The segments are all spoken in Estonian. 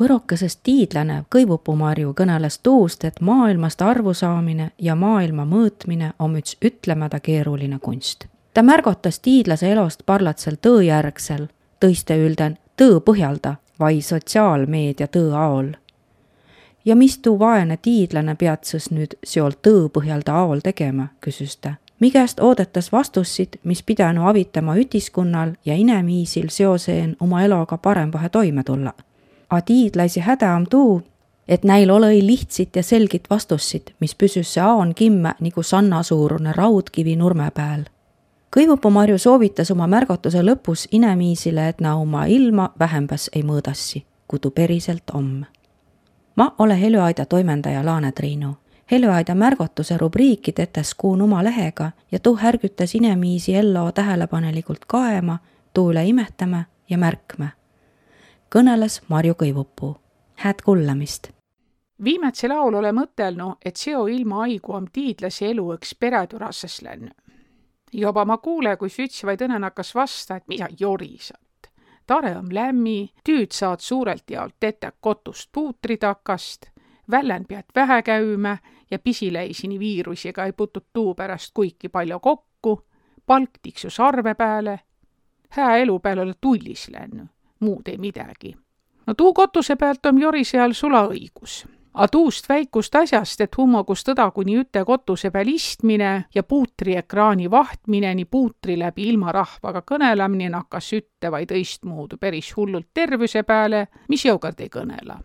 võrokesest tiidlane Kõivupumarju kõneles tuust, et maailmast arvusaamine ja maailma mõõtmine on üks ütlemata keeruline kunst. ta märgatas tiidlase elost parlatsel tõõjärgsel, tõiste ülden tõõ põhjalda, vai sotsiaalmeedia tõõ aol. ja mis tuu vaene tiidlane peatses nüüd seol tõõ põhjalda aol tegema, küsis ta mi käest oodatas vastussid, mis pidanu avitama ütiskonnal ja inemiisil seoseen oma eloga parembahe toime tulla. A tiidlaisi häda on tuu, et näil olõ-i lihtsit ja selgit vastussid, mis püsüs aon kimme nagu sannasuurune raudkivi nurme pääl. Kõivupuu Marju soovitas oma märgatuse lõpus inemiisile, et na oma ilma vähembäs ei mõõdassi, kudu päriselt om. ma ole Heljuaida toimendaja Laane Triinu Heljuaida märgatuse rubriiki tetes kuun oma lehega ja tuu härgütas inemiisi ello tähelepanelikult kaema, tuu üle imetama ja märkma. Kõneles Marju Kõivupuu. hääd kuulamist! viimätse laul ole mõtelnu, et seo ilma aigu om tiidlasi elu üks pereturases lännu. juba ma kuule, kui süts vaid õnen hakkas vasta, et mida jorisat. tare om lämmi, tüüd saad suurelt jaolt tetä kotust puutritakast, vällän pead vähe käümä ja pisiläisini viirusega ei putut tuu pärast kuiki palju kokku, palk tiksus arve peale, hää elu peale ole tullis lännü, muud ei midagi. no tuu kotuse pealt on Jori seal sula õigus. A tuust väikust asjast, et hummogus tõda kuni üte kotuse peal istmine ja puutriekraani vahtmine, nii puutri läbi ilmarahvaga kõnelemine nakkas ütte vaid õistmuudu päris hullult tervise peale, mis jõukord ei kõnela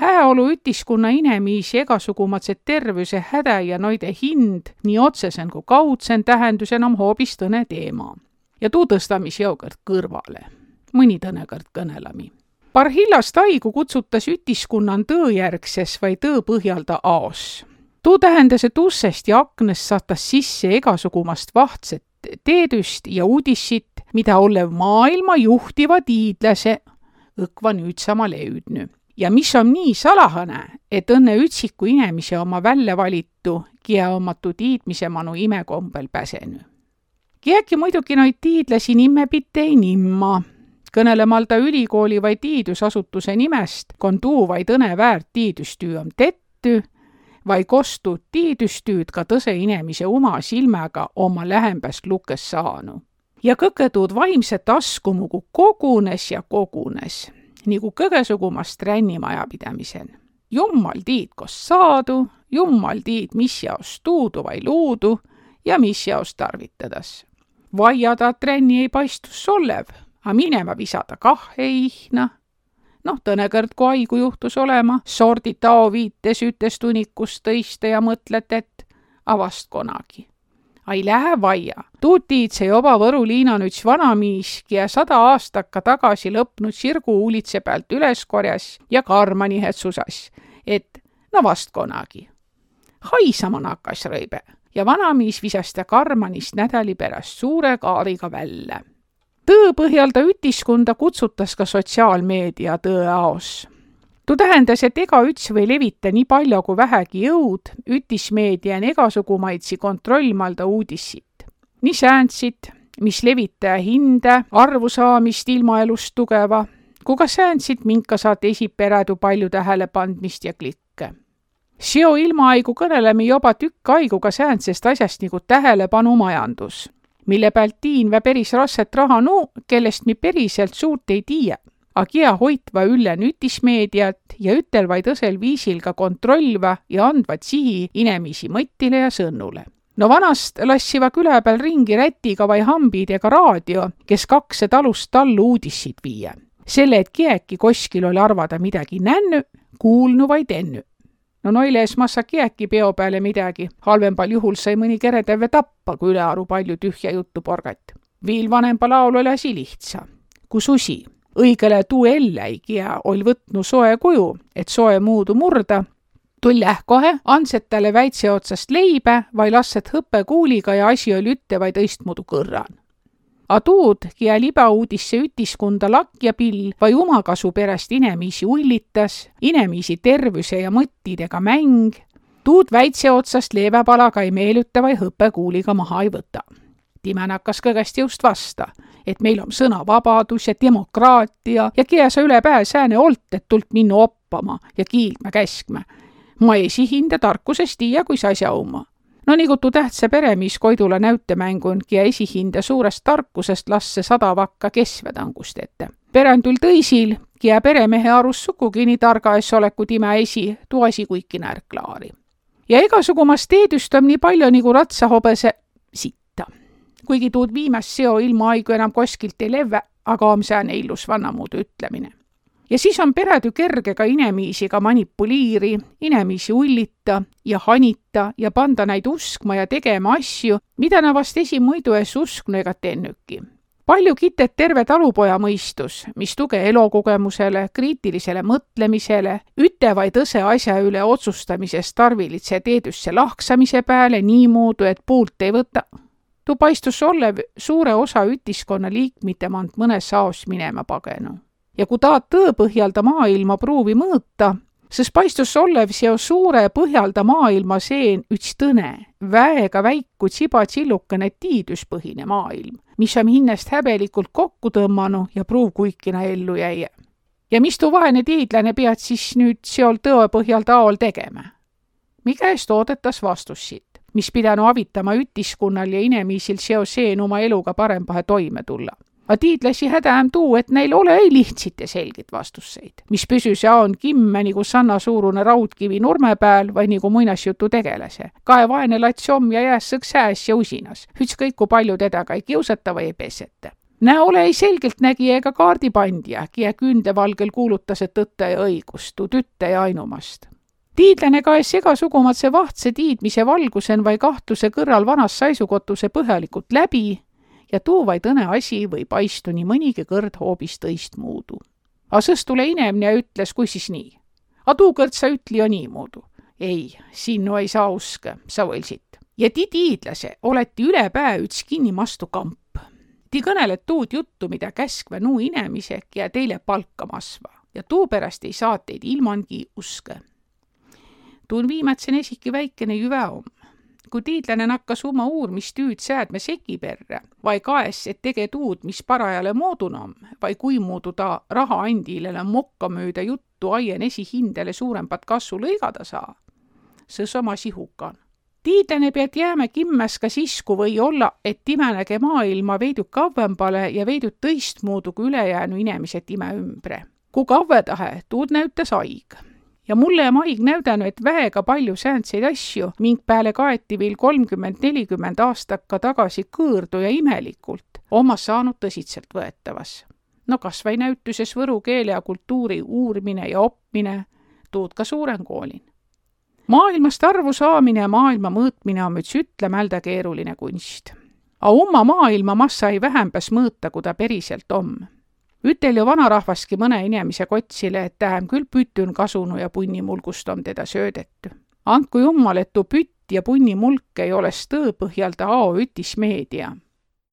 hääolu ütiskonna inemiisi egasugumatse tervüse hädä ja noide hind nii otsesen kui kaudsen tähendusena on hoopis tõne teema. ja tuu tõstamis jõukõrd kõrvale, mõni tõnekõrd kõnelami. Parhillast haigu kutsutas ütiskunnan tõõjärgses vai tõõpõhjalda aos. tuu tähendas, et ussest ja aknast saatas sisse egasugumast vahtset teedüst ja uudissit, mida olev maailma juhtiva tiidlase õkva nüüd sama leüdnü ja mis on nii salahane, et õnne ütsiku inemise oma välja valitu, kia omatu tiidmise manu imekombel päsenü. Kiäki muidugi noid tiidlasi nimmepite ei nimma, kõnelemalda ülikooli vai tiidusasutuse nimest, kon tuu vaid õne väärt tiidüstüü om tetty, vai kostud tiidüstüüd ka tõse inemise uma silmäga oma lähembäst lukes saanu. ja kõke tuud vaimset askumugu kogunes ja kogunes nagu kõgesugumast rännimajapidamisel. jummal tiid, kos saadu, jummal tiid, mis jaos tuudu vai luudu ja mis jaos tarvitadas. vaiada trenni ei paistus olev, a minema visada kah ei ihna. noh, tõnekord, kui haigu juhtus olema, sordid tao viites ütes tunnikus tõiste ja mõtlet, et avast kunagi ai lähe vaia. tuutiitse joba Võru liinan üts vanamiis, kia sada aastaka tagasi lõpnud sirgu uulitse pealt üles korjas ja karmanihet susas, et no vast kunagi. haisama nakkas rõibe ja vanamiis visas ta karmanist nädali pärast suure kaariga välja. Tõe põhjal ta ütiskonda kutsutas ka sotsiaalmeedia tõeaos tuu tähendas, et egaüts või levita nii palju kui vähegi jõud ütismeedia on egasugumaidsi kontrollmalda uudissit. nii sääntsid, mis levitaja hinde, arvusaamist ilmaelust tugeva, kui ka sääntsid, minka saate esiperedu palju tähelepandmist ja klikke. seo ilmaaigu kõneleme juba tükk aigu ka sääntsest asjast nagu tähelepanumajandus, mille pealt tiinvä päris rasset raha nuu, kellest mi päriselt suurt ei tiiä Agia hoitva ülle nütismeediat ja ütelvaid õsel viisil ka kontrollva ja andvat sihi inemisi mõttile ja sõnnule. no vanast lassiva küla peal ringi rätiga vai hambid ega raadio, kes kaks talust tallu uudissid viia. selle, et kiäki koskil oli arvada midagi nännu, kuulnu vaid ennu no noiles massa kiäki peo peale midagi, halvembal juhul sai mõni keretäve tappa, kui ülearu palju tühja juttu porgat. viil vanempa laul oli asi lihtsa, kui susi õigele tuu elläigi ja oll võtnu soe kuju, et soe muudu murda, tulläh kohe, andset talle väitse otsast leibe, vai lasset hõppekuuliga ja asi oli ütte vaid õistmuudu kõrran. A tuud, kia libauudisse ütiskonda lakk ja pill vai umakasu perest inemiisi ullitas, inemiisi tervüse ja mõttidega mäng, tuud väitse otsast leevepalaga ei meelüta vai hõppekuuliga maha ei võta. Timän hakkas kõgest just vasta et meil on sõnavabadus ja demokraatia ja kiesa üle pää sääne olt, et tult minna oppama ja kiilma käskma. ma esihinda tarkusest tiia, kuis asja oma no nagu tuu tähtsa peremees Koidula näütemängungi ja esihinda suurest tarkusest lasse sadavakka kesvedangust ette. perendul tõisil, kia peremehe arust sugugi nii targa es oleku time esi, tuu asi kuiki närklaari. ja igasugumast teedüst on nii palju nagu ratsahobese sitta. kuigi tuud viimast seo ilma aigu enam koskilt ei levve, aga om sääne illus vannamuudu ütlemine ja siis on pered kerge ka inemiisiga manipuliiri, inemiisi ullita ja hanita ja panda neid uskma ja tegema asju, mida nad vast esimuidu es usknu ega tennüki. palju kitet terve talupoja mõistus, mis tuge elukogemusele, kriitilisele mõtlemisele, üte vai tõse asja üle otsustamisest tarvilitse teedüsse lahksamise peale niimoodi, et puult ei võta. tuu paistus olev suure osa ütiskonna liikmete mand mõnes aos minema pagenu ja kui taad tõe põhjalda maailma pruuvi mõõta, siis paistus olev seo suure põhjalda maailma seen üts tõne, väega väiku tsibatsillukene tiidüspõhine maailm, mis on hinnast häbelikult kokku tõmmanu ja pruuv kuikina ellu jäie. ja mis tuu vaene tiidlane pead siis nüüd seol tõe põhjal taol tegema? mi käest oodetas vastussit, mis pidanu avitama ütiskunnal ja inemiisil seo seen oma eluga parempahe toime tulla a tiidlasi häda on tuu, et neil ole ei lihtsit ja selgit vastusseid, mis püsüs ja on kimme nagu sannasuurune raudkivi nurme peal või nagu muinasjutu tegelase. kae vaene lats om ja jääs sõks hääs ja usinas, ükskõik kui palju teda ka ei kiusata või ei peseta. Näe ole ei selgeltnägija ega kaardipandja, kie küündevalgel kuulutas, et tõtte ja õigust, tuu tütte ja ainumast. Tiidlane kaes igasugumatse vahtse tiidmise valgusen või kahtluse kõrval vanas saisukotuse põhjalikult läbi ja tuu vaid õne asi või paistu nii mõnigi kõrd hoopis tõistmuudu. A sõs tule inemine ja ütles, kui siis nii. A tuu kõrd sa ütli jo niimoodi. ei, sinnu ei saa uske, sa võlsid. ja ti tiidlase oleti ülepää üts kinnimastu kamp. Ti kõnelet tuud juttu, mida käskva nuu inemisek ja teile palka masva ja tuupärast ei saa teid ilmangi uske. tuun viimatsen esiki väikene jüve om kui tiidlane nakkas oma uurmistüüd säädme seki perre, vai kaes, et tege tuud, mis parajale moodunam, vai kuimuudu ta rahaandilele mokka mööda juttu aien esihindele suurempat kasvu lõigada saa. see sama sihukan. tiidlane pead jääma kimmes ka siis, kui või olla, et imenege maailma veidü kavvembale ja veidü tõistmuudu kui ülejäänu inimesed ime ümbre. kui kavve tahe, tuud näütas haig ja mulle ja Maig näüdanud, et väega palju säänseid asju, ming peale kaeti veel kolmkümmend, nelikümmend aastat ka tagasi kõõrdu ja imelikult, omas saanud tõsiselt võetavas. no kas või näütuses võru keele ja kultuuri uurimine ja oppimine, tuud ka suurem koolin. maailmast arvu saamine ja maailma mõõtmine on üks ütlemälda keeruline kunst. A oma maailma massa ei vähembas mõõta, kui ta päriselt on ütel ju vanarahvaski mõne inimese kotsile, et tähem küll pütün kasunu ja punnimulgust on teda söödetu. andku jummal, et tuu pütt ja punnimulk ei oleks tõõ põhjal ta ao ütis meedia